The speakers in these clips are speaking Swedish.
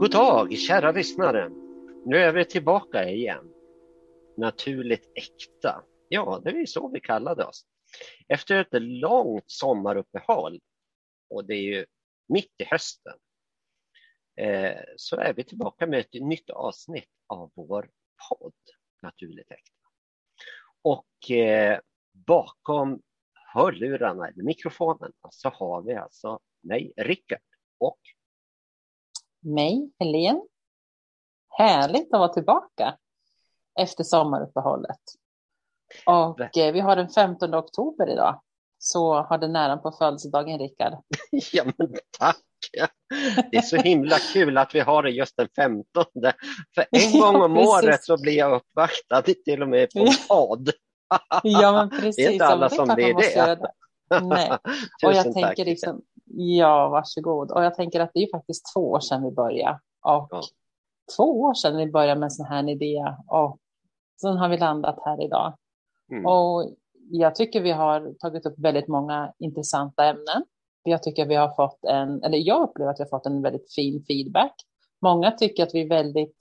God dag kära lyssnare! Nu är vi tillbaka igen. Naturligt äkta. Ja, det är så vi kallade oss. Efter ett långt sommaruppehåll och det är ju mitt i hösten eh, så är vi tillbaka med ett nytt avsnitt av vår podd Naturligt äkta. Och eh, bakom hörlurarna eller mikrofonerna, så har vi alltså mig, Rickard och mig, Helene. Härligt att vara tillbaka efter sommaruppehållet. Och eh, vi har den 15 oktober idag. Så har det nära på födelsedagen, Rickard. ja, men tack! Det är så himla kul att vi har det just den 15. För en gång om ja, året så blir jag uppvaktad till och med på vad. ja, men precis. Det är inte alla som blir det. Nej. och jag tänker tack. liksom, Ja, varsågod. Och jag tänker att det är faktiskt två år sedan vi började. Och ja. två år sedan vi började med en sån här idé. Och sen har vi landat här idag. Mm. Och jag tycker vi har tagit upp väldigt många intressanta ämnen. Jag tycker vi har fått en, eller jag upplever att vi har fått en väldigt fin feedback. Många tycker att vi är väldigt,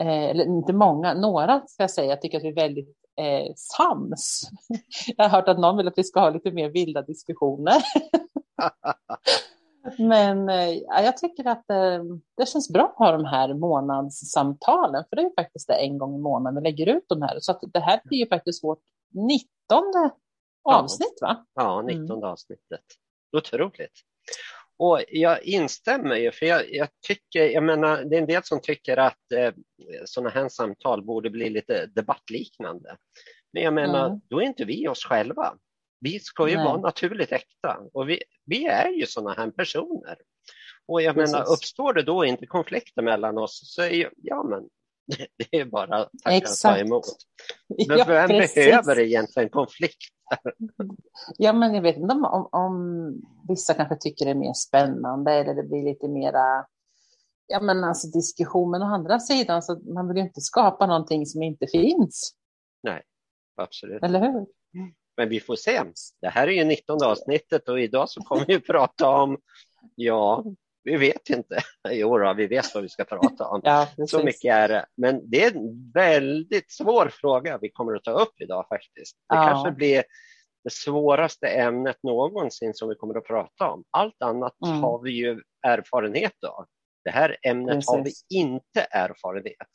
eh, eller inte många, några ska jag säga, tycker att vi är väldigt eh, sams. Jag har hört att någon vill att vi ska ha lite mer vilda diskussioner. Men eh, jag tycker att eh, det känns bra att ha de här månadssamtalen, för det är faktiskt det en gång i månaden vi lägger ut de här. Så att det här blir ju faktiskt vårt nittonde avsnitt, va? Ja, nittonde mm. avsnittet. Otroligt. Och jag instämmer ju, för jag, jag, tycker, jag menar, det är en del som tycker att eh, sådana här samtal borde bli lite debattliknande. Men jag menar, mm. då är inte vi oss själva. Vi ska ju Nej. vara naturligt äkta och vi, vi är ju sådana här personer. Och jag Precis. menar, uppstår det då inte konflikter mellan oss så är ju, ja men det är bara att tacka och ta emot. Men ja, vem precis. behöver egentligen konflikter? Ja, men jag vet inte om, om, om, vissa kanske tycker det är mer spännande eller det blir lite mera ja, men alltså diskussion. Men å andra sidan så man vill ju inte skapa någonting som inte finns. Nej, absolut. Eller hur? Men vi får se. Det här är ju 19 avsnittet och idag så kommer vi prata om, ja, vi vet inte. Jo, då, vi vet vad vi ska prata om. ja, så mycket är det. Men det är en väldigt svår fråga vi kommer att ta upp idag faktiskt. Det ja. kanske blir det svåraste ämnet någonsin som vi kommer att prata om. Allt annat mm. har vi ju erfarenhet av. Det här ämnet Precis. har vi inte erfarenhet.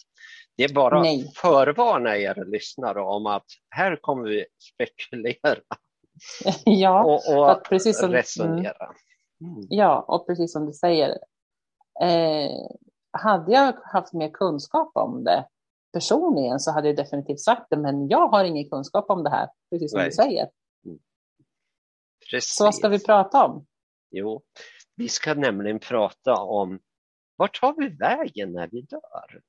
Det är bara att förvarna er lyssnare om att här kommer vi spekulera ja, och, och precis som, resonera. Mm. Ja, och precis som du säger. Eh, hade jag haft mer kunskap om det personligen så hade jag definitivt sagt det, men jag har ingen kunskap om det här, precis som Nej. du säger. Mm. Precis. Så vad ska vi prata om? Jo, vi ska nämligen prata om vart tar vi vägen när vi dör?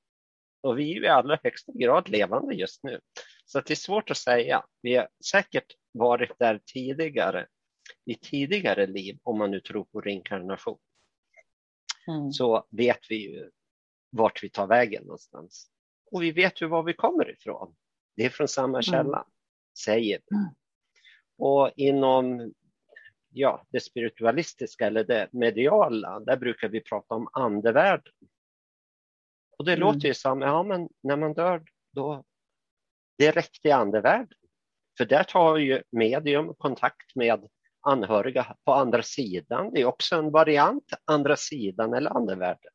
Och vi är ju i allra högsta grad levande just nu. Så det är svårt att säga. Vi har säkert varit där tidigare, i tidigare liv, om man nu tror på reinkarnation. Mm. Så vet vi ju vart vi tar vägen någonstans. Och vi vet ju var vi kommer ifrån. Det är från samma mm. källa, mm. säger vi. Mm. Och inom ja, det spiritualistiska eller det mediala, där brukar vi prata om andevärlden. Och det mm. låter ju som, ja men när man dör då direkt i andevärlden. För där tar ju medium kontakt med anhöriga på andra sidan. Det är också en variant, andra sidan eller andevärlden.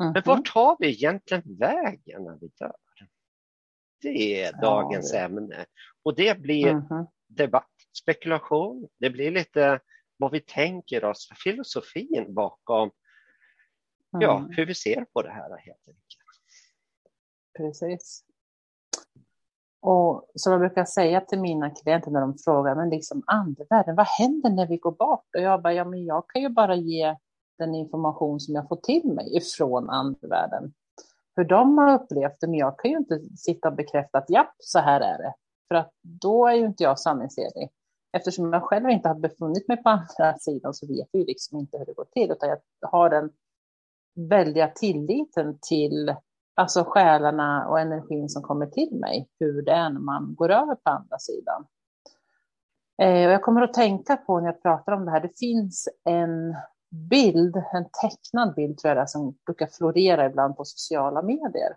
Mm. Men vart tar vi egentligen vägen när vi dör? Det är dagens ja, det. ämne. Och det blir mm. debatt, spekulation. Det blir lite vad vi tänker oss, filosofin bakom ja, mm. hur vi ser på det här helt enkelt. Precis. Och som jag brukar säga till mina klienter när de frågar, men liksom andevärlden, vad händer när vi går bort? Och jag bara, ja men jag kan ju bara ge den information som jag får till mig ifrån andevärlden. Hur de har upplevt det, men jag kan ju inte sitta och bekräfta att japp, så här är det. För att då är ju inte jag sanningsenlig. Eftersom jag själv inte har befunnit mig på andra sidan så vet jag ju liksom inte hur det går till, utan jag har den väldiga tilliten till alltså själarna och energin som kommer till mig, hur det är när man går över på andra sidan. Eh, och jag kommer att tänka på när jag pratar om det här, det finns en bild, en tecknad bild tror jag det som brukar florera ibland på sociala medier.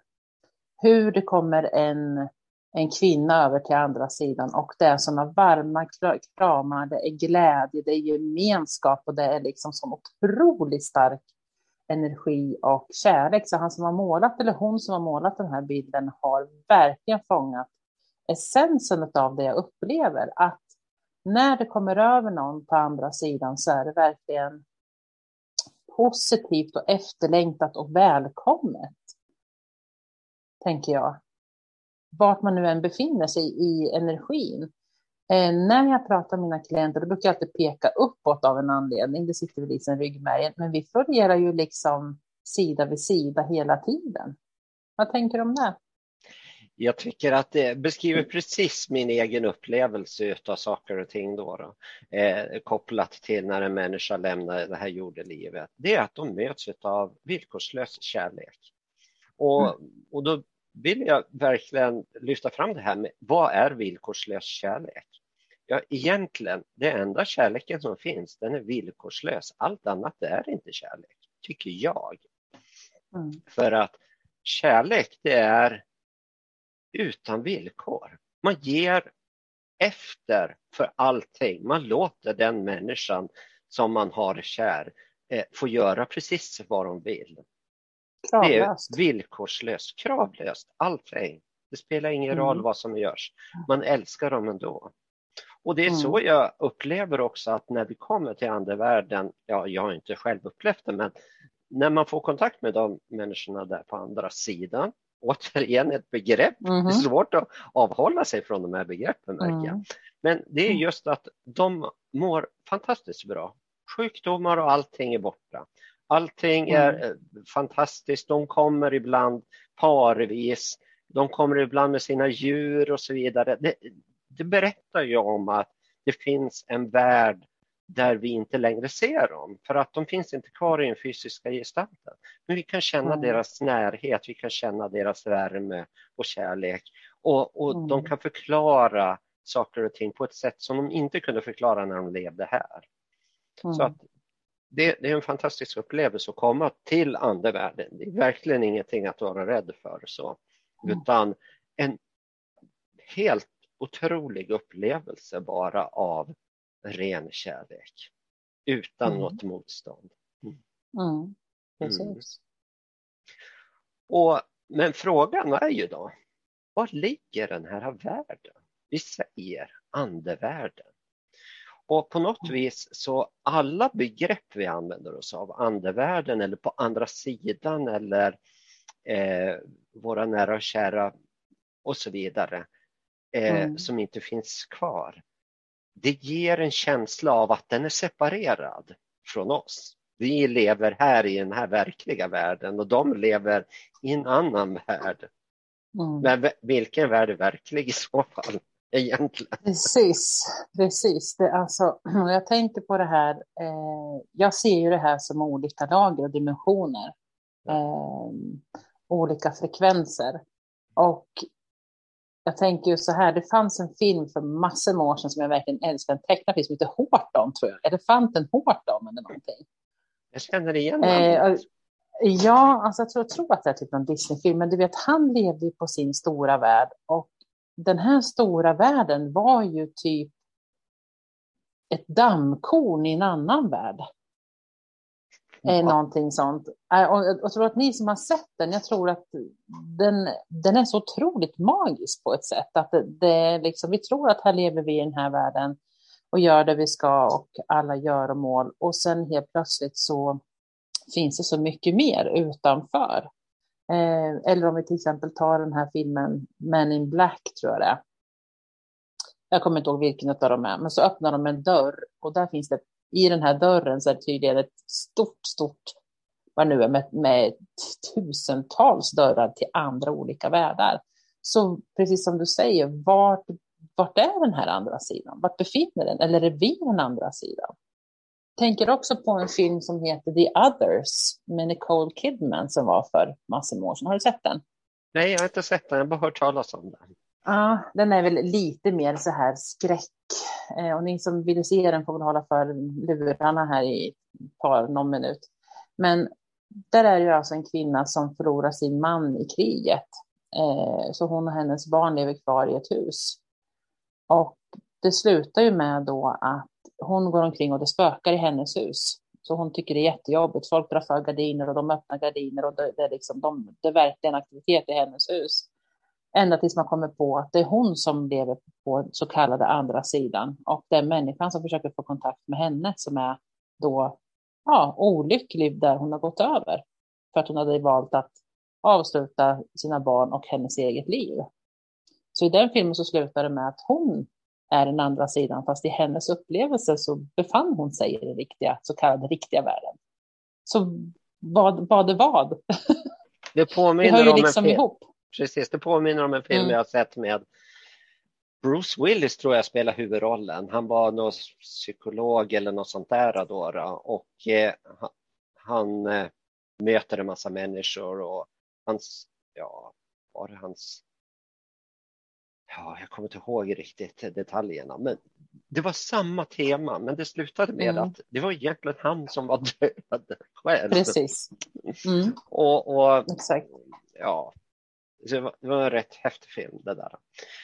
Hur det kommer en, en kvinna över till andra sidan och det är sådana varma kramar, det är glädje, det är gemenskap och det är liksom som otroligt stark energi och kärlek. Så han som har målat, eller hon som har målat den här bilden, har verkligen fångat essensen av det jag upplever. Att när det kommer över någon på andra sidan så är det verkligen positivt och efterlängtat och välkommet. Tänker jag. Vart man nu än befinner sig i energin. Eh, när jag pratar med mina klienter, då brukar jag alltid peka uppåt av en anledning. Det sitter väl i sin ryggmärgen, men vi fungerar ju liksom sida vid sida hela tiden. Vad tänker du om det? Jag tycker att det beskriver precis min egen upplevelse av saker och ting då, då eh, kopplat till när en människa lämnar det här jordelivet. Det är att de möts av villkorslös kärlek. Och, mm. och då vill jag verkligen lyfta fram det här med vad är villkorslös kärlek? Ja, egentligen, det enda kärleken som finns, den är villkorslös. Allt annat är inte kärlek, tycker jag. Mm. För att kärlek, det är utan villkor. Man ger efter för allting. Man låter den människan som man har kär eh, få göra precis vad de vill. Kravlöst. Det är villkorslöst, kravlöst, allting. Det spelar ingen mm. roll vad som görs. Man älskar dem ändå. Och det är mm. så jag upplever också att när vi kommer till andevärlden, ja, jag har inte själv upplevt det, men när man får kontakt med de människorna där på andra sidan, återigen ett begrepp, mm. det är mm-hmm. svårt att avhålla sig från de här begreppen märker jag. Mm. Men det är mm. just att de mår fantastiskt bra. Sjukdomar och allting är borta. Allting är mm. Fantastiskt. De kommer ibland parvis. De kommer ibland med sina djur och så vidare. Det, det berättar ju om att det finns en värld där vi inte längre ser dem för att de finns inte kvar i den fysiska gestalten. Men vi kan känna mm. deras närhet, vi kan känna deras värme och kärlek och, och mm. de kan förklara saker och ting på ett sätt som de inte kunde förklara när de levde här. Mm. Så att det, det, är en fantastisk upplevelse att komma till andevärlden. Det är verkligen ingenting att vara rädd för så, mm. utan en helt otrolig upplevelse bara av ren kärlek utan mm. något motstånd. Mm. Precis. Och, men frågan är ju då, var ligger den här världen? Vi säger andevärlden. Och på något mm. vis så alla begrepp vi använder oss av, andevärlden eller på andra sidan eller eh, våra nära och kära och så vidare, eh, mm. som inte finns kvar. Det ger en känsla av att den är separerad från oss. Vi lever här i den här verkliga världen och de lever i en annan värld. Mm. Men vilken värld är verklig i så fall? Egentligen. Precis, precis. Det, alltså, jag tänker på det här, eh, jag ser ju det här som olika lager och dimensioner. Eh, olika frekvenser. Och jag tänker ju så här, det fanns en film för massor med år sedan som jag verkligen älskar, en tecknad film som heter Horton, tror jag. Elefanten Horton eller någonting. Jag känner igen eh, Ja, alltså jag tror, jag tror att det är typ en Disney-film, men du vet, han levde ju på sin stora värld och den här stora världen var ju typ ett dammkorn i en annan värld. Eh, någonting sånt. Eh, och jag tror att ni som har sett den, jag tror att den, den är så otroligt magisk på ett sätt. Att det, det liksom, vi tror att här lever vi i den här världen och gör det vi ska och alla gör och mål. Och sen helt plötsligt så finns det så mycket mer utanför. Eh, eller om vi till exempel tar den här filmen Men in Black, tror jag det är. Jag kommer inte ihåg vilken av dem är, men så öppnar de en dörr och där finns det i den här dörren så är det tydligen ett stort, stort, vad nu är, med, med tusentals dörrar till andra olika världar. Så precis som du säger, vart, vart är den här andra sidan? Vart befinner den? Eller är vi den andra sidan? Tänker också på en film som heter The Others med Nicole Kidman som var för massor med år sedan. Har du sett den? Nej, jag har inte sett den. Jag har bara hört talas om den. Ja, den är väl lite mer så här skräck. Eh, och ni som vill se den får väl hålla för lurarna här i par, någon minut. Men där är det ju alltså en kvinna som förlorar sin man i kriget. Eh, så hon och hennes barn lever kvar i ett hus. Och det slutar ju med då att hon går omkring och det spökar i hennes hus. Så hon tycker det är jättejobbigt. Folk drar för gardiner och de öppnar gardiner och det, det, är, liksom, de, det är verkligen aktivitet i hennes hus. Ända tills man kommer på att det är hon som lever på så kallade andra sidan och det är människan som försöker få kontakt med henne som är då ja, olycklig där hon har gått över. För att hon hade valt att avsluta sina barn och hennes eget liv. Så i den filmen så slutar det med att hon är den andra sidan, fast i hennes upplevelse så befann hon sig i den riktiga, så kallade riktiga världen. Så vad, vad är vad? Det påminner det hör ju om liksom en film. ihop. Precis, det påminner om en film Mm. jag har sett med Bruce Willis tror jag spelar huvudrollen. Han var någon psykolog eller något sånt där då, då. och eh, han, eh, möter en massa människor och hans, ja, var det hans Ja, jag kommer inte ihåg riktigt detaljerna, men det var samma tema, men det slutade med Mm. att det var egentligen han som var död själv. Precis. Mm, Och, och exakt. ja, det var, det var en rätt häftig film det där.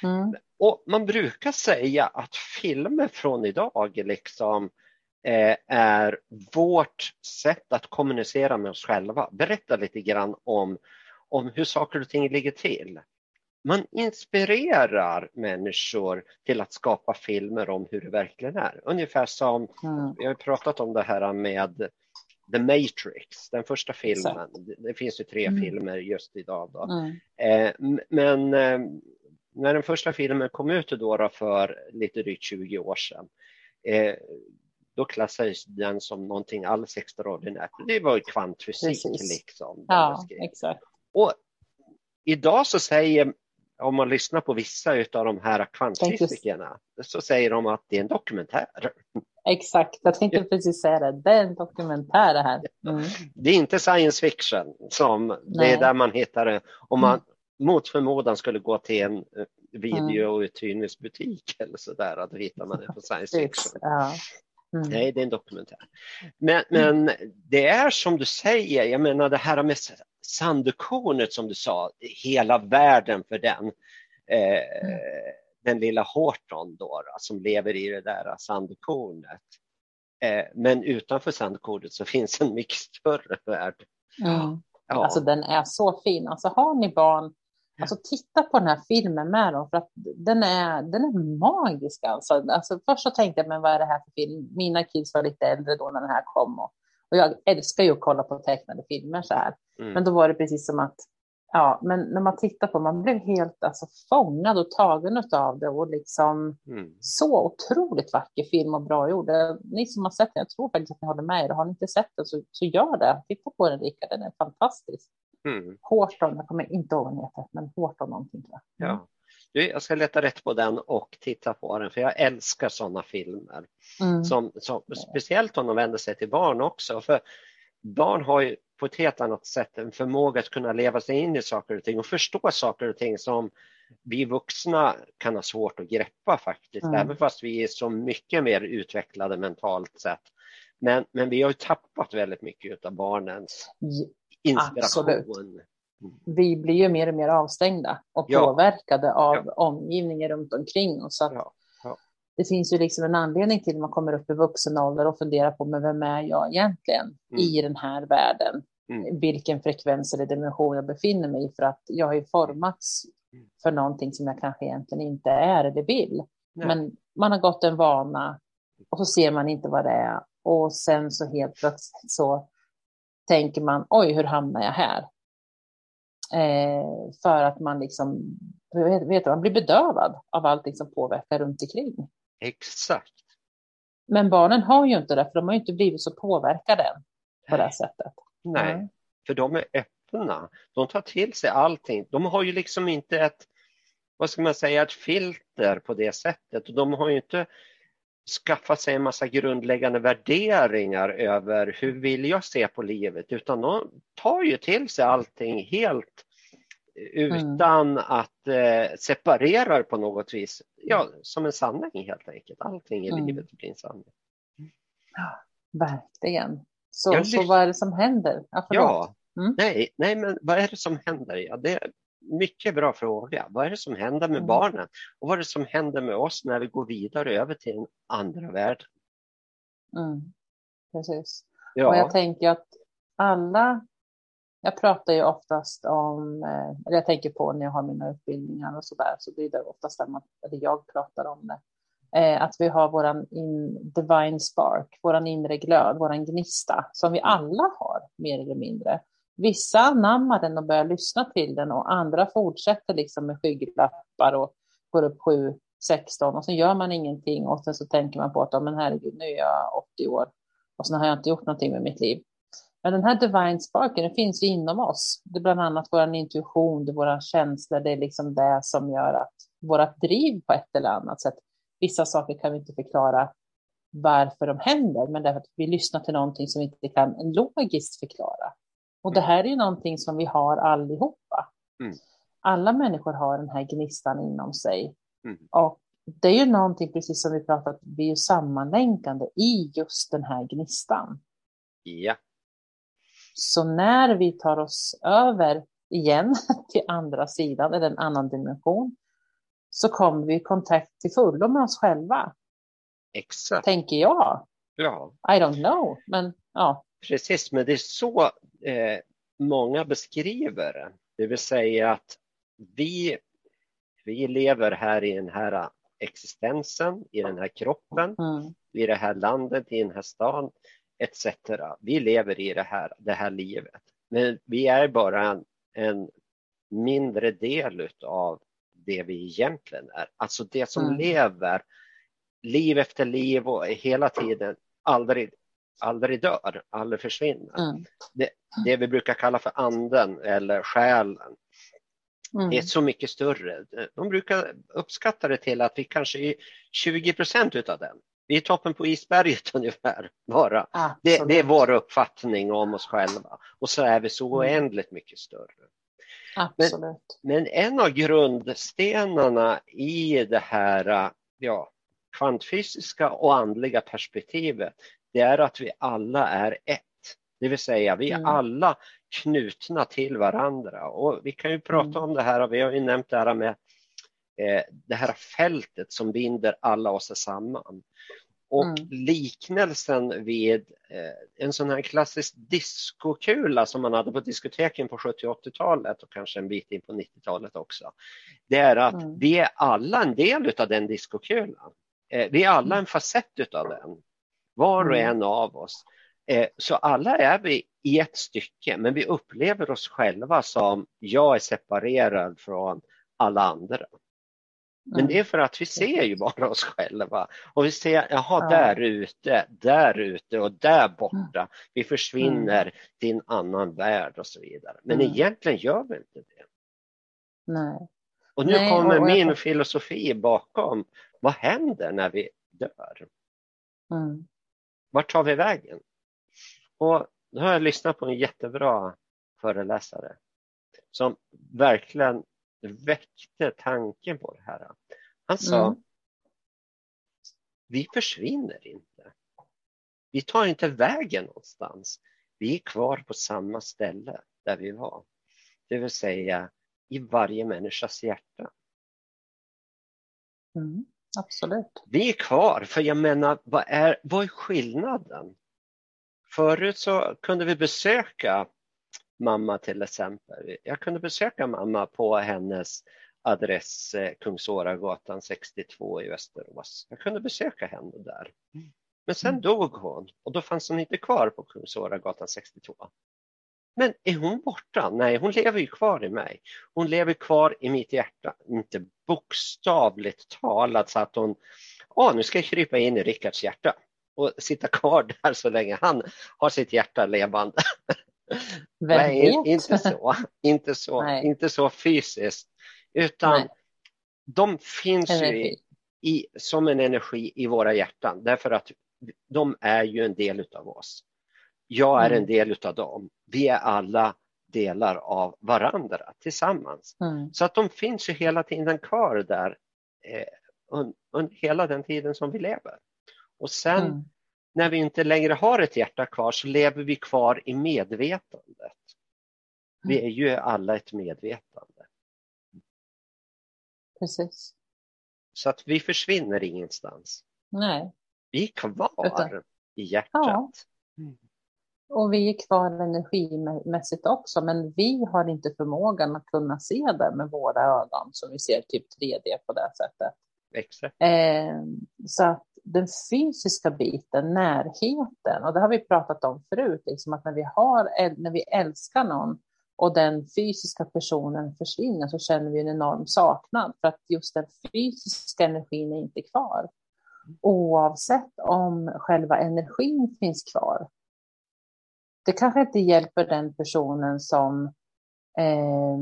Mm, Och man brukar säga att filmer från idag liksom eh, är vårt sätt att kommunicera med oss själva. Berätta lite grann om, om hur saker och ting ligger till. Man inspirerar människor till att skapa filmer om hur det verkligen är. Ungefär som, mm, vi har pratat om det här med The Matrix, den första filmen. Det, det finns ju tre Mm. filmer just idag. Då. mm, Eh, men eh, när den första filmen kom ut då, då för lite drygt 20 år sedan, eh, då klassades den som någonting alldeles extraordinärt. Det var ju kvantfysik Precis. liksom. ja, exakt. Och idag så säger, om man lyssnar på vissa av de här kvantfysikerna, så säger de att det är en dokumentär. Exakt, jag tänkte precis säga det. Det är en dokumentär det här. Mm. Det är inte science fiction som det Nej. Mm. är där man hittar det. Om man mot förmodan skulle gå till en eh, videouthyrningsbutik eller så där, då hittar man det på science fiction. ja. Mm. Nej, det är en dokumentär. Men, men det är som du säger, jag menar det här med sandkornet som du sa, hela världen för den. Eh, Den lilla Horton då, som lever i det där sandkornet. Eh, men utanför sandkornet så finns en mycket större värld. Mm. Ja, Alltså den är så fin. Alltså har ni barn, alltså titta på den här filmen med dem för att den är, den är magisk alltså. alltså. Först så tänkte jag, men vad är det här för film? Mina kids var lite äldre då när den här kom och, och jag älskar ju att kolla på tecknade filmer så här. mm, Men då var det precis som att, ja, men när man tittar på, man blev helt alltså fångad och tagen av det och liksom mm. så otroligt vacker film och bra gjord. Eh, Ni som har sett den, jag tror faktiskt att ni håller med er. Har ni inte sett den så, så gör det. Titta på den Rickard, den är fantastisk. Mm. Horton, jag kommer inte ihåg vad den heter, men Horton någonting tror jag. Mm. Ja. Du, jag ska leta rätt på den och titta på den för jag älskar sådana filmer. Mm. Som, som, speciellt om de vänder sig till barn också. För barn har ju på ett helt annat sätt en förmåga att kunna leva sig in i saker och ting och förstå saker och ting som vi vuxna kan ha svårt att greppa faktiskt, Mm. även fast vi är så mycket mer utvecklade mentalt sett. Men, men vi har ju tappat väldigt mycket av barnens inspiration. Absolut. Vi blir ju mer och mer avstängda och Ja. påverkade av omgivningen runt omkring oss. Ja, ja. Det finns ju liksom en anledning till att man kommer upp i vuxen ålder och funderar på men vem är jag egentligen Mm. i den här världen? Mm. Vilken frekvens eller dimension jag befinner mig i för att jag har ju formats Mm. för någonting som jag kanske egentligen inte är eller vill. Nej. Men man har gått en vana och så ser man inte vad det är och sen så helt plötsligt så tänker man oj, hur hamnar jag här? Eh, för att man liksom, vet, vet man blir bedövad av allting som påverkar runt omkring. Exakt. Men barnen har ju inte det, för de har ju inte blivit så påverkade än på det här sättet. Nej, Mm. för de är öppna. De tar till sig allting. De har ju liksom inte ett, vad ska man säga, ett filter på det sättet. Och De har ju inte skaffat sig en massa grundläggande värderingar över hur vill jag se på livet, utan de tar ju till sig allting helt utan mm. att eh, separera det på något vis. Ja, som en sanning helt enkelt. Allting i mm. livet blir en sanning. Ja, verkligen. Så, så vad är det som händer? Ja, ja mm. nej, nej, men vad är det som händer? Ja, det är mycket bra fråga. Vad är det som händer med mm. barnen? Och vad är det som händer med oss när vi går vidare över till en andra värld? Mm. Precis. Ja. Och jag tänker att alla jag pratar ju oftast om, eh, eller jag tänker på när jag har mina utbildningar och så där, så blir det oftast där man, eller jag pratar om det. Eh, att vi har våran in, divine spark, våran inre glöd, våran gnista, som vi alla har mer eller mindre. Vissa anammar den och börjar lyssna till den och andra fortsätter liksom med skygglappar och går upp 7, 16 och sen gör man ingenting och sen så tänker man på att, oh, men herregud, nu är jag 80 år och sen har jag inte gjort någonting med mitt liv. Men den här divine sparken den finns ju inom oss. Det är bland annat vår intuition, det är våra känslor, det är liksom det som gör att vårt driv på ett eller annat sätt. Vissa saker kan vi inte förklara varför de händer, men därför att vi lyssnar till någonting som vi inte kan logiskt förklara. Och det mm. här är ju någonting som vi har allihopa. Mm. Alla människor har den här gnistan inom sig. Mm. Och det är ju någonting, precis som vi pratat, vi är sammanlänkande i just den här gnistan. Ja. Så när vi tar oss över igen till andra sidan, eller en annan dimension, så kommer vi i kontakt till fullo med oss själva. Exakt. Tänker jag. Ja. I don't know, men ja. Precis, men det är så eh, många beskriver det. Det vill säga att vi, vi lever här i den här existensen, i den här kroppen, mm. i det här landet, i den här staden etc. Vi lever i det här, det här livet. Men vi är bara en, en mindre del av det vi egentligen är. Alltså det som mm. lever liv efter liv och hela tiden aldrig, aldrig dör, aldrig försvinner. Mm. Det, det, vi brukar kalla för anden eller själen. Mm. Det är så mycket större. De brukar uppskatta det till att vi kanske är 20 procent utav den. Vi är toppen på isberget ungefär bara. Det, det, är vår uppfattning om oss själva och så är vi så mm. oändligt mycket större. Absolut. Men, men en av grundstenarna i det här ja, kvantfysiska och andliga perspektivet det är att vi alla är ett. Det vill säga vi är mm. alla knutna till varandra och vi kan ju prata mm. om det här, vi har ju nämnt det här med eh, det här fältet som binder alla oss samman. Och mm. liknelsen vid eh, en sån här klassisk diskokula som man hade på diskoteken på 70 80-talet och kanske en bit in på 90-talet också. Det är att mm. vi är alla en del av den diskokulan. Eh, vi är alla en facett av den. Var och mm. en av oss. Eh, så alla är vi i ett stycke men vi upplever oss själva som jag är separerad från alla andra. Men det är för att vi ser ju bara oss själva och vi ser, jaha, ja. där ute, där ute och där borta. Mm. Vi försvinner mm. till en annan värld och så vidare. Men mm. egentligen gör vi inte det. Nej. Och nu Nej, kommer och, min filosofi bakom. Vad händer när vi dör? Mm. Vart tar vi vägen? Och då har jag lyssnat på en jättebra föreläsare som verkligen väckte tanken på det här. Han sa, mm. vi försvinner inte. Vi tar inte vägen någonstans. Vi är kvar på samma ställe där vi var. Det vill säga i varje människas hjärta. Mm, absolut. Vi är kvar, för jag menar, vad är, vad är skillnaden? Förut så kunde vi besöka mamma till exempel. Jag kunde besöka mamma på hennes adress eh, Kungsåragatan 62 i Västerås. Jag kunde besöka henne där. Men sen mm. dog hon och då fanns hon inte kvar på Kungsåragatan 62. Men är hon borta? Nej, hon lever ju kvar i mig. Hon lever kvar i mitt hjärta, inte bokstavligt talat så att hon, åh nu ska jag krypa in i Rickards hjärta och sitta kvar där så länge han har sitt hjärta levande. Nej, inte så. Inte så, inte så fysiskt. Utan Nej. de finns ju i, i, som en energi i våra hjärtan därför att de är ju en del utav oss. Jag är mm. en del utav dem. Vi är alla delar av varandra tillsammans. Mm. Så att de finns ju hela tiden kvar där eh, under hela den tiden som vi lever. Och sen Mm. När vi inte längre har ett hjärta kvar så lever vi kvar i medvetandet. Vi Mm. är ju alla ett medvetande. Precis. Så att vi försvinner ingenstans. Nej. Vi är kvar Utan- i hjärtat. Ja. Och vi är kvar energimässigt också, men vi har inte förmågan att kunna se det med våra ögon som vi ser typ 3D på det sättet. Exakt. Eh, så att den fysiska biten, närheten, och det har vi pratat om förut, liksom att när vi, har, när vi älskar någon och den fysiska personen försvinner så känner vi en enorm saknad för att just den fysiska energin är inte kvar. Oavsett om själva energin finns kvar. Det kanske inte hjälper den personen som eh,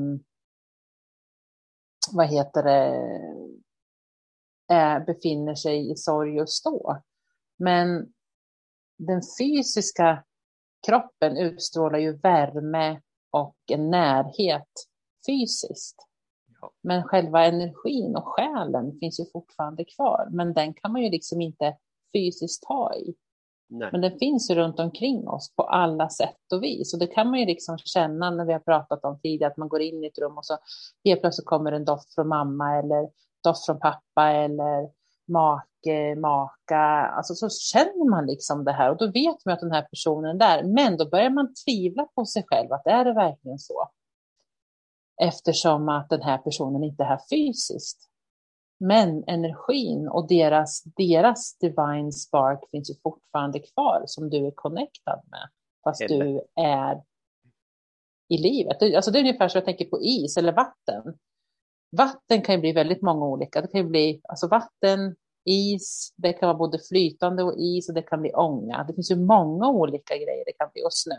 vad heter det, eh, befinner sig i sorg just då. Men den fysiska kroppen utstrålar ju värme och en närhet fysiskt. Ja. Men själva energin och själen finns ju fortfarande kvar. Men den kan man ju liksom inte fysiskt ta i. Nej. Men den finns ju runt omkring oss på alla sätt och vis. Och det kan man ju liksom känna när vi har pratat om tidigare, att man går in i ett rum och så helt plötsligt kommer en doft från mamma eller doft från pappa eller make, maka. Alltså så känner man liksom det här och då vet man att den här personen är där. Men då börjar man tvivla på sig själv, att är det verkligen så? Eftersom att den här personen inte är här fysiskt. Men energin och deras, deras divine spark finns ju fortfarande kvar som du är connectad med. Fast Eller- du är i livet. Alltså det är ungefär som jag tänker på is eller vatten. Vatten kan ju bli väldigt många olika. Det kan ju bli alltså vatten, is, det kan vara både flytande och is och det kan bli ånga. Det finns ju många olika grejer det kan bli och snö.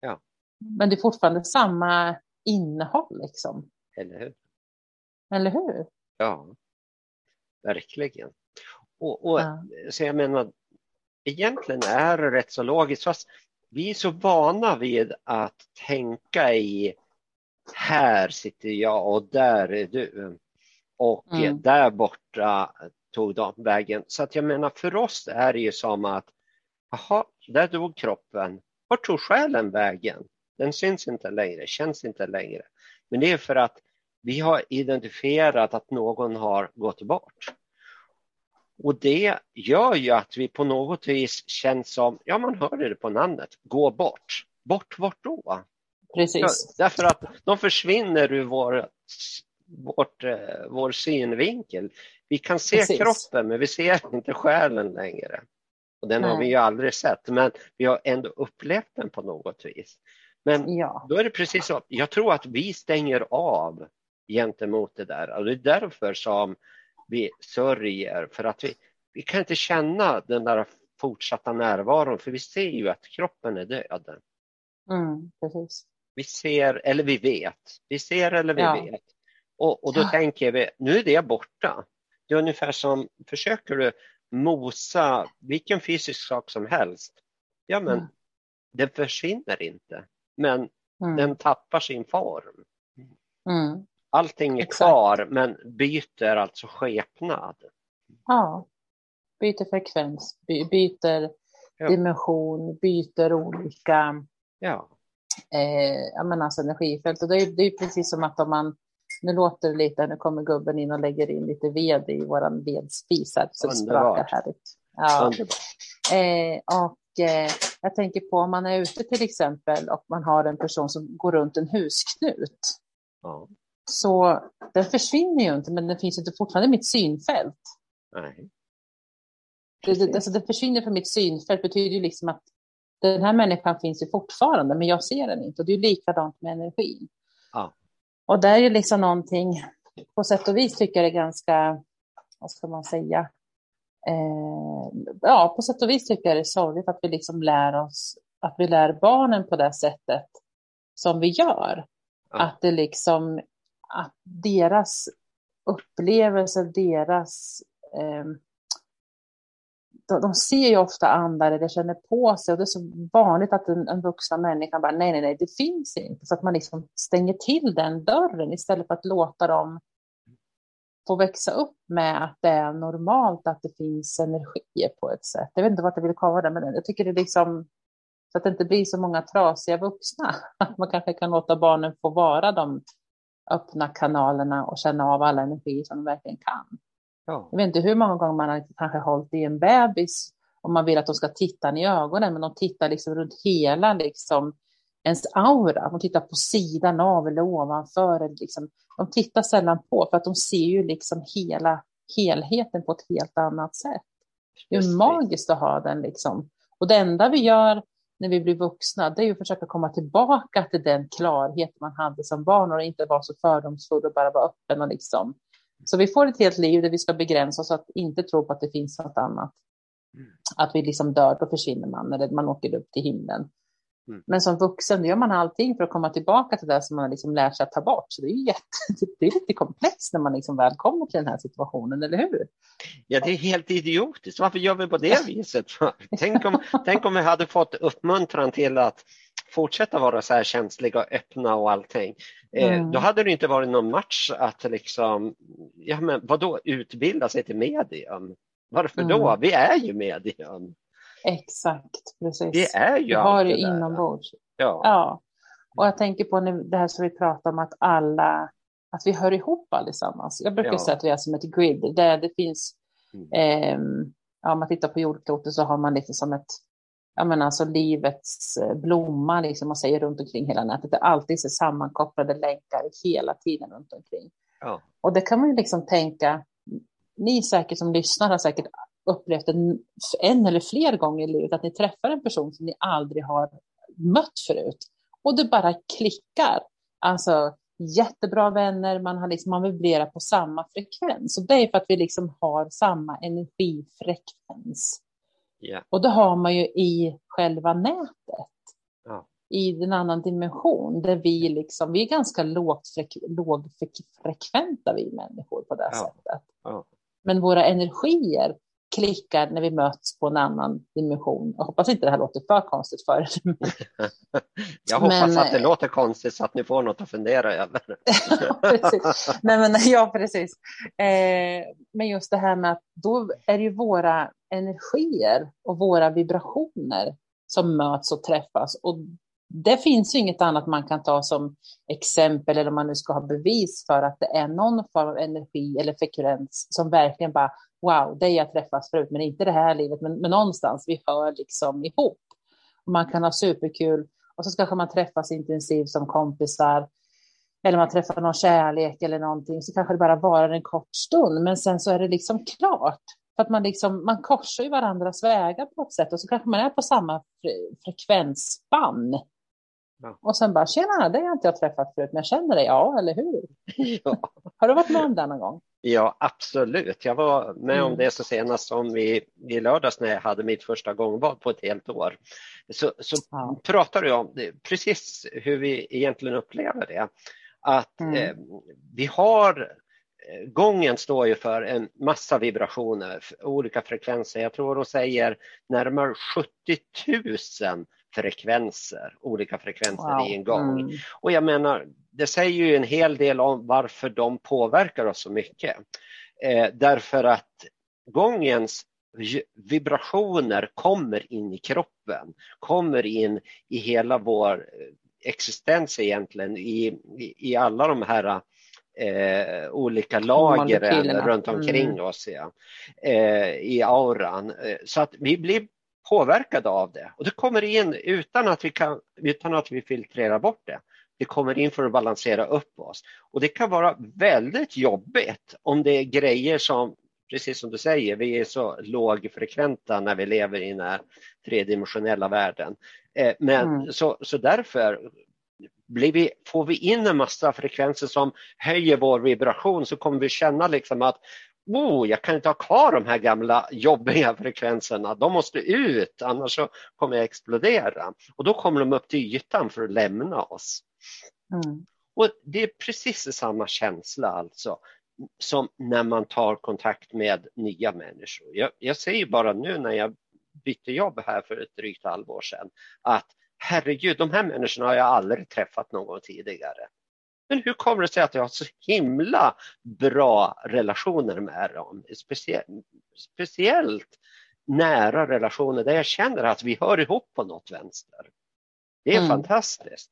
Ja. Men det är fortfarande samma innehåll liksom. Eller hur? Eller hur? Ja, verkligen. Och, och Ja. så jag menar, egentligen är det rätt så logiskt. Fast vi är så vana vid att tänka i här sitter jag och där är du. Och Mm. där borta tog de vägen. Så att jag menar för oss är det ju som att jaha, där dog kroppen. Vart tog själen vägen? Den syns inte längre, känns inte längre. Men det är för att vi har identifierat att någon har gått bort. Och det gör ju att vi på något vis känns som, ja man hörde det på namnet, gå bort. Bort vart då? Precis. därför att de försvinner ur vår, vårt, eh, vår synvinkel. Vi kan se Precis. kroppen men vi ser inte själen längre. Och den har Nej. vi ju aldrig sett men vi har ändå upplevt den på något vis. Men Ja. då är det precis så. Jag tror att vi stänger av gentemot det där. Och det är därför som vi sörjer. För att vi, vi kan inte känna den där fortsatta närvaron. För vi ser ju att kroppen är död. Mm, precis. Vi ser eller vi vet. Vi ser eller vi Ja. vet. Och, och då Ja. tänker vi, nu är det borta. Det är ungefär som, försöker du mosa vilken fysisk sak som helst. Ja men Mm. den försvinner inte. Men Mm. den tappar sin form. Mm. Allting är Exakt. kvar men byter alltså skepnad. Ja. Byter frekvens, by, byter dimension, byter olika Ja, eh, alltså energifält. Och det är, det är precis som att om man, nu låter det lite, nu kommer gubben in och lägger in lite ved i våran vedspis här, så det sprakar härligt. Ja. Eh, och eh, jag tänker på om man är ute till exempel och man har en person som går runt en husknut. Ja, Så den försvinner ju inte, men den finns inte fortfarande i mitt synfält. nej. Det, det, alltså det försvinner från mitt synfält betyder ju liksom att den här människan finns ju fortfarande, men jag ser den inte. Och det är likadant med energin. Ja. Och där är liksom någonting, på sätt och vis tycker jag det är ganska, vad ska man säga, eh, ja, på sätt och vis tycker jag det är sorgligt att vi liksom lär oss, att vi lär barnen på det sättet som vi gör. Ja. Att det liksom, att deras upplevelse, deras eh, de, de ser ju ofta andar eller känner på sig och det är så vanligt att en, en vuxna människa bara nej, nej, nej, det finns inte. Så att man liksom stänger till den dörren istället för att låta dem få växa upp med att det är normalt att det finns energier på ett sätt. Jag vet inte vart jag vill komma där, men jag tycker det är liksom så att det inte blir så många trasiga vuxna. Att man kanske kan låta barnen få vara de öppna kanalerna och känna av alla energier som de verkligen kan. Ja. Jag vet inte hur många gånger man har kanske hållit i en bebis och man vill att de ska titta i ögonen, men de tittar liksom runt hela liksom, ens aura. De tittar på sidan av eller ovanför. Eller liksom, de tittar sällan på, för att de ser ju liksom hela helheten på ett helt annat sätt. Det är magiskt att ha den. Liksom. Och det enda vi gör när vi blir vuxna, det är att försöka komma tillbaka till den klarhet man hade som barn och inte vara så fördomsfull och bara vara öppen och liksom så vi får ett helt liv där vi ska begränsa oss att inte tro på att det finns något annat. Mm. Att vi liksom dör, då försvinner man, eller man åker upp till himlen. Mm. Men som vuxen gör man allting för att komma tillbaka till det som man liksom lär sig att ta bort. Så det är, jätte, det är lite komplext när man liksom väl kommer till den här situationen, eller hur? Ja, det är helt idiotiskt. Varför gör vi på det viset? tänk, om, tänk om vi hade fått uppmuntran till att fortsätta vara så här känsliga och öppna och allting. Eh, mm. Då hade det inte varit någon match att liksom, ja men vadå, utbilda sig till medium? Varför mm. då? Vi är ju medium. Exakt, precis. Vi är ju Vi har det inombords. Ja. ja. Och jag tänker på det här som vi pratar om att alla, att vi hör ihop allesammans. Jag brukar ja. säga att vi är som ett grid där det finns, mm. eh, ja, om man tittar på jordklotet så har man lite som ett jag menar, alltså livets eh, blomma, liksom man säger runt omkring hela nätet. Det är alltid så sammankopplade länkar hela tiden runt omkring. Ja. Och det kan man ju liksom tänka, ni säkert som lyssnar har säkert upplevt en, en eller fler gånger i livet att ni träffar en person som ni aldrig har mött förut. Och det bara klickar. Alltså jättebra vänner, man, har liksom, man vibrerar på samma frekvens. Och det är för att vi liksom har samma energifrekvens. Yeah. Och det har man ju i själva nätet. Ja. I en annan dimension där vi liksom, vi är ganska lågfrekventa vi människor på det ja. sättet. Ja. Men våra energier klickar när vi möts på en annan dimension. Jag hoppas inte det här låter för konstigt för er. Jag hoppas men, att det låter konstigt så att ni får något att fundera över. precis. Nej, men, ja, precis. Eh, men just det här med att då är det ju våra energier och våra vibrationer som möts och träffas. Och det finns ju inget annat man kan ta som exempel eller om man nu ska ha bevis för att det är någon form av energi eller frekvens som verkligen bara wow, det jag träffas förut, men inte det här livet, men, men någonstans, vi hör liksom ihop. Och man kan ha superkul och så kanske man träffas intensivt som kompisar eller man träffar någon kärlek eller någonting, så kanske det bara varar en kort stund, men sen så är det liksom klart. För att man, liksom, man korsar ju varandras vägar på ett sätt och så kanske man är på samma frekvensspann. Ja. Och sen bara, tjena, det har jag inte jag träffat förut, men jag känner dig, ja, eller hur? Ja. Har du varit med om det någon gång? Ja, absolut. Jag var med mm. om det så senast som i, i lördags när jag hade mitt första gångbad på ett helt år. Så, så ja. pratar du om det, precis hur vi egentligen upplever det. Att mm. eh, vi har Gången står ju för en massa vibrationer, olika frekvenser. Jag tror de säger närmare 70 000 frekvenser, olika frekvenser wow. i en gång. Mm. Och jag menar, det säger ju en hel del om varför de påverkar oss så mycket. Eh, därför att gångens vibrationer kommer in i kroppen, kommer in i hela vår existens egentligen, i, i, alla de här eh, olika lagren runt omkring mm. oss, ja, eh, i auran. Eh, så att vi blir påverkade av det och det kommer in utan att vi, kan, utan att vi filtrerar bort det. Det kommer in för att balansera upp oss och det kan vara väldigt jobbigt om det är grejer som, precis som du säger, vi är så lågfrekventa när vi lever i den här tredimensionella världen. Eh, men mm. så, så därför vi, får vi in en massa frekvenser som höjer vår vibration så kommer vi känna liksom att oh, jag kan inte ha kvar de här gamla jobbiga frekvenserna, de måste ut annars så kommer jag explodera. Och då kommer de upp till ytan för att lämna oss. Mm. Och Det är precis samma känsla alltså. som när man tar kontakt med nya människor. Jag, jag ser bara nu när jag bytte jobb här för ett drygt halvår sedan att herregud, de här människorna har jag aldrig träffat någon tidigare. Men hur kommer det sig att jag har så himla bra relationer med dem? Speciellt, speciellt nära relationer där jag känner att vi hör ihop på något vänster. Det är mm. fantastiskt.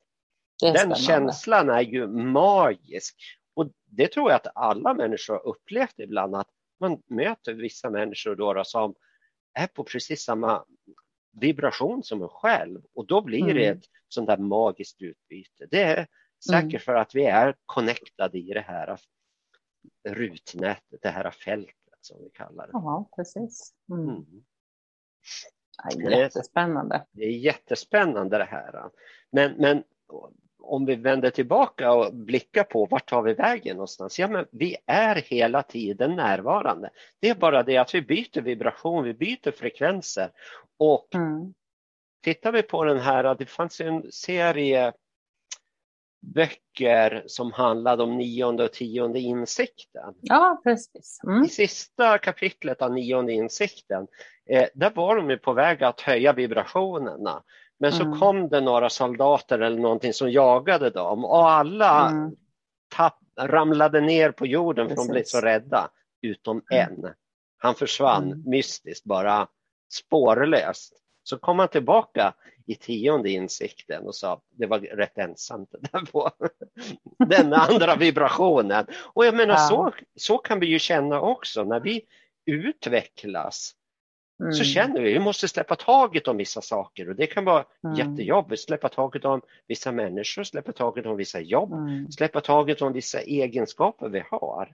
Det är Den känslan är ju magisk. Och det tror jag att alla människor har upplevt ibland att man möter vissa människor då som är på precis samma vibration som en själv och då blir mm. det ett sånt där magiskt utbyte. Det är säkert mm. för att vi är connectade i det här rutnätet, det här fältet som vi kallar det. Ja, precis. Mm. Mm. Ja, jättespännande. Det är jättespännande det här. Men, men om vi vänder tillbaka och blickar på vart tar vi vägen någonstans? Ja, men vi är hela tiden närvarande. Det är bara det att vi byter vibration, vi byter frekvenser. Och mm. tittar vi på den här, det fanns en serie böcker som handlade om nionde och tionde insikten. Ja, precis. Mm. I sista kapitlet av nionde insikten, eh, där var de på väg att höja vibrationerna. Men så mm. kom det några soldater eller någonting som jagade dem och alla mm. tapp, ramlade ner på jorden för Precis. de blev så rädda, utom mm. en. Han försvann mm. mystiskt, bara spårlöst. Så kom han tillbaka i tionde insikten och sa det var rätt ensamt det där på den andra vibrationen. Och jag menar ja. så, så kan vi ju känna också när vi utvecklas Mm. så känner vi att vi måste släppa taget om vissa saker och det kan vara mm. jättejobbigt. Släppa taget om vissa människor, släppa taget om vissa jobb, mm. släppa taget om vissa egenskaper vi har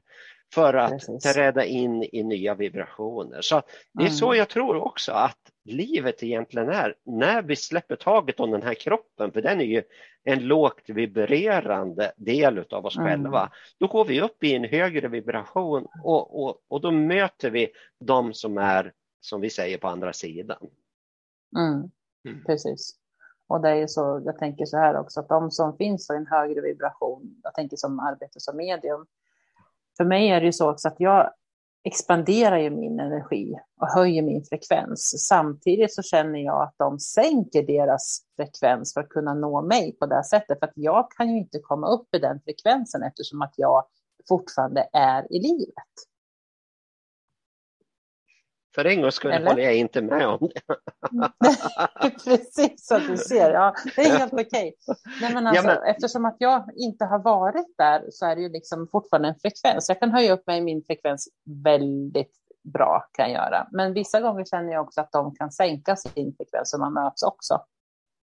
för att Precis. träda in i nya vibrationer. Så det är mm. så jag tror också att livet egentligen är när vi släpper taget om den här kroppen, för den är ju en lågt vibrerande del av oss mm. själva. Då går vi upp i en högre vibration och, och, och då möter vi de som är som vi säger på andra sidan. Mm, mm. Precis. Och det är så, jag tänker så här också, att de som finns i en högre vibration, jag tänker som arbete som medium, för mig är det ju så också att jag expanderar ju min energi och höjer min frekvens. Samtidigt så känner jag att de sänker deras frekvens för att kunna nå mig på det sättet. För att jag kan ju inte komma upp i den frekvensen eftersom att jag fortfarande är i livet. För en gång skulle håller jag inte med om det. Precis, att du ser. Ja, det är helt okej. Men alltså, ja, men... Eftersom att jag inte har varit där så är det ju liksom fortfarande en frekvens. Jag kan höja upp mig i min frekvens väldigt bra, kan jag göra. Men vissa gånger känner jag också att de kan sänka sin frekvens och man möts också.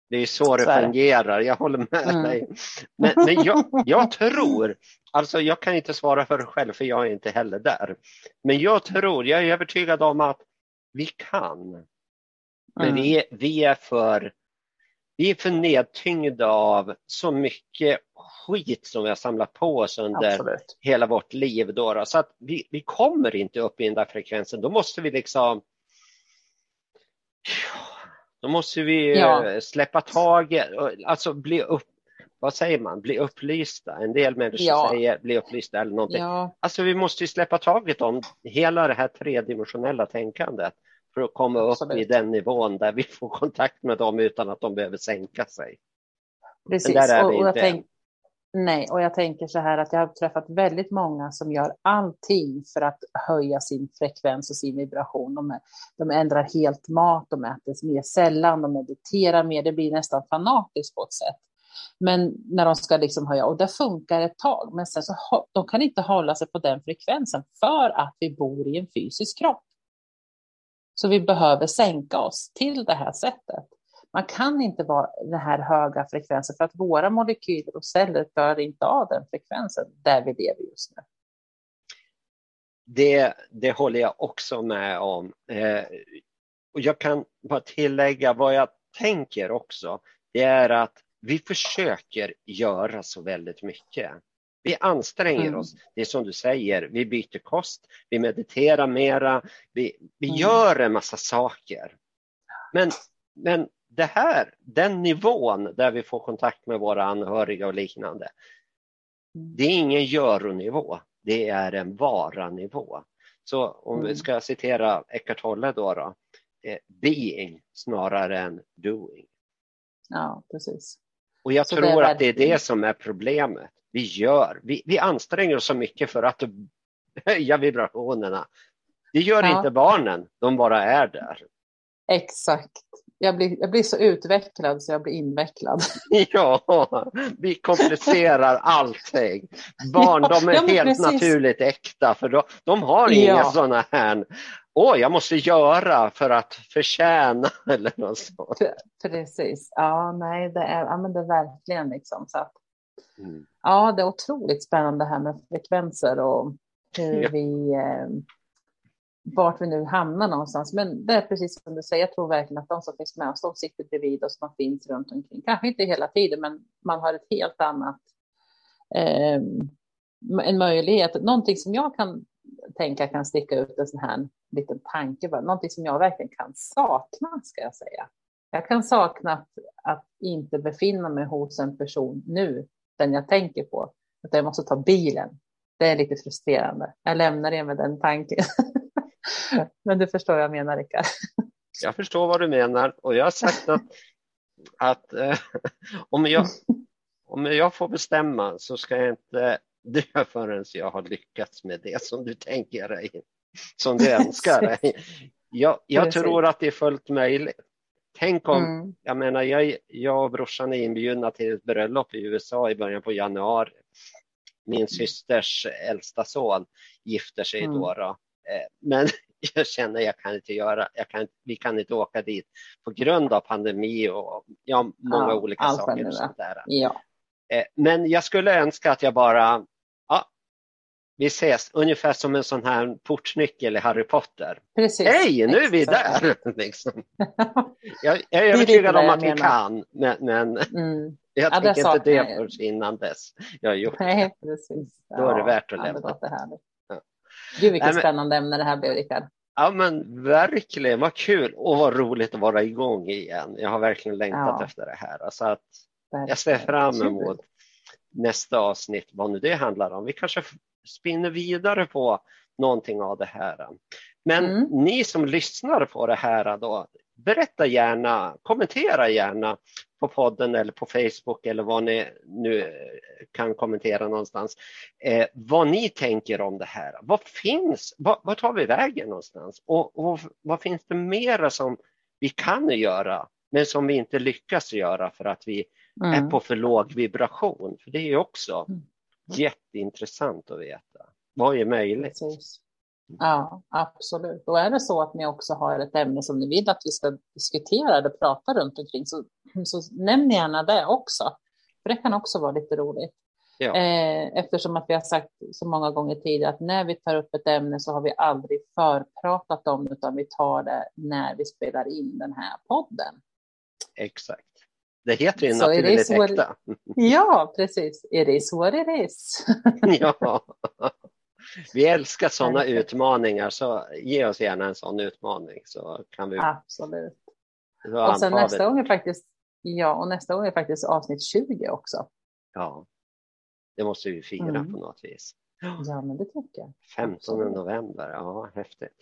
Det är så det så fungerar, jag håller med mm. dig. Men, men jag, jag, tror, alltså jag kan inte svara för det själv för jag är inte heller där. Men jag tror, jag är övertygad om att vi kan. Men mm. vi, vi, är för, vi är för nedtyngda av så mycket skit som vi har samlat på oss under Absolut. hela vårt liv. Då. Så att vi, vi kommer inte upp i den där frekvensen. Då måste vi liksom då måste vi ja. Eh, släppa taget, alltså bli upp, vad säger man, bli upplysta. En del människor ja. säger bli upplysta eller någonting. Ja. Alltså vi måste ju släppa taget om hela det här tredimensionella tänkandet för att komma upp i den nivån där vi får kontakt med dem utan att de behöver sänka sig. Precis, och, och jag tänk, Nej, och jag tänker så här att jag har träffat väldigt många som gör allting för att höja sin frekvens och sin vibration. De, de ändrar helt mat, de äter mer sällan, de mediterar mer, det blir nästan fanatiskt på ett sätt. Men när de ska liksom höja, och det funkar ett tag, men sen så de kan inte hålla sig på den frekvensen för att vi bor i en fysisk kropp. Så vi behöver sänka oss till det här sättet. Man kan inte vara den här höga frekvensen för att våra molekyler och celler klarar inte av den frekvensen där vi lever just nu. Det, det håller jag också med om. Eh, och jag kan bara tillägga vad jag tänker också. Det är att vi försöker göra så väldigt mycket. Vi anstränger mm. oss. Det är som du säger, vi byter kost, vi mediterar mera, vi, vi mm. gör en massa saker. Men, men det här, den nivån där vi får kontakt med våra anhöriga och liknande, det är ingen göronivå. det är en vara-nivå. Så om vi Mm. ska citera Eckart Tolle då, då eh, being snarare än doing. Ja, precis. Och jag Så det tror att det är det som är problemet. Vi gör, vi, vi anstränger oss så mycket för att höja vibrationerna. Det gör Ja. inte barnen, de bara är där. Exakt. Jag blir, jag blir så utvecklad så jag blir invecklad. Ja, vi komplicerar allting. Barn, Ja, de är ja, helt precis. naturligt äkta för de, de har inga Ja. sådana här, åh, jag måste göra för att förtjäna eller något sånt. Precis. Ja, nej, det är, ja, men det är verkligen liksom så att Mm. Ja, det är otroligt spännande det här med frekvenser och hur vi, eh, vart vi nu hamnar någonstans. Men det är precis som du säger, jag tror verkligen att de som finns med oss, de sitter bredvid oss, man finns runt omkring. Kanske inte hela tiden, men man har ett helt annat, eh, en möjlighet. Någonting som jag kan tänka kan sticka ut en sån här liten tanke, bara. någonting som jag verkligen kan sakna, ska jag säga. Jag kan sakna att, att inte befinna mig hos en person nu, den jag tänker på. Att jag måste ta bilen. Det är lite frustrerande. Jag lämnar er med den tanken. Men du förstår vad jag menar, Rickard. Jag förstår vad du menar och jag har sagt att, att eh, om, jag, om jag får bestämma så ska jag inte dö förrän jag har lyckats med det som du tänker dig, som du önskar dig. Jag, jag tror att det är fullt möjligt. Tänk om, Mm. jag menar, jag, jag och brorsan är inbjudna till ett bröllop i USA i början på januari. Min systers äldsta son gifter sig Mm. då. då. Eh, Men jag känner jag kan inte göra, jag kan, vi kan inte åka dit på grund av pandemi och ja, många Ja, olika saker. det Och sånt där. Ja, Eh, Men jag skulle önska att jag bara, ja, vi ses, ungefär som en sån här portnyckel i Harry Potter. precis. Hej, nu är vi Exakt. där! Liksom. Jag, jag är övertygad det om att vi kan, men, men Mm. jag Ja, det tänker inte det förrän innan dess. Jag har gjort det. Nej, precis. Då är det värt att ja, det lämna. Ja. Gud, vilket men- spännande ämne det här blev, Rickard. Ja men verkligen, vad kul och vad roligt att vara igång igen. Jag har verkligen längtat Ja. efter det här. Alltså att jag ser fram emot nästa avsnitt, vad nu det handlar om. Vi kanske spinner vidare på någonting av det här. Men Mm. ni som lyssnar på det här då, berätta gärna, kommentera gärna på podden eller på Facebook eller vad ni nu eh, kan kommentera någonstans. Eh, vad ni tänker om det här. Vad finns, vad, vad tar vi vägen någonstans? Och, och vad finns det mera som vi kan göra men som vi inte lyckas göra för att vi är Mm. på för låg vibration? För det är också Mm. jätteintressant att veta. Vad är möjligt? Precis. Ja, absolut. Och är det så att ni också har ett ämne som ni vill att vi ska diskutera eller prata runt omkring så, så nämn gärna det också. För det kan också vara lite roligt. Ja. Eh, eftersom att vi har sagt så många gånger tidigare att när vi tar upp ett ämne så har vi aldrig förpratat om det utan vi tar det när vi spelar in den här podden. Exakt. Det heter ju Så naturligt äkta. Ja, precis. It is what it is. ja. Vi älskar sådana utmaningar så ge oss gärna en sån utmaning så kan vi Absolut. Och sen nästa gång är faktiskt, ja, och nästa gång är faktiskt avsnitt 20 också. Ja. Det måste vi fira Mm. på något vis. Ja, men det tycker jag. 15 Absolut. november, ja häftigt.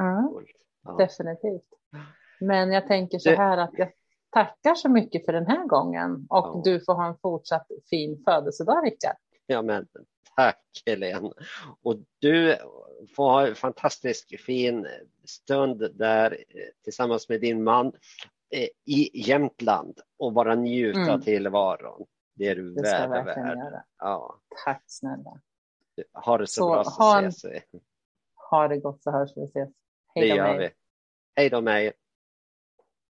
Mm, Coolt. Ja. definitivt. Men jag tänker så här att jag tackar så mycket för den här gången och Ja. du får ha en fortsatt fin födelsedag, Rickard. Ja, men tack Helene. Och du får ha en fantastisk fin stund där eh, tillsammans med din man eh, i Jämtland och bara njuta Mm. tillvaron. Det är du Det värd. göra. Ja. Tack snälla. Ha det så, Så bra så ha ses vi. Ha det gott så hörs vi ses. Det Hej då gör mig. vi. Hej då mig.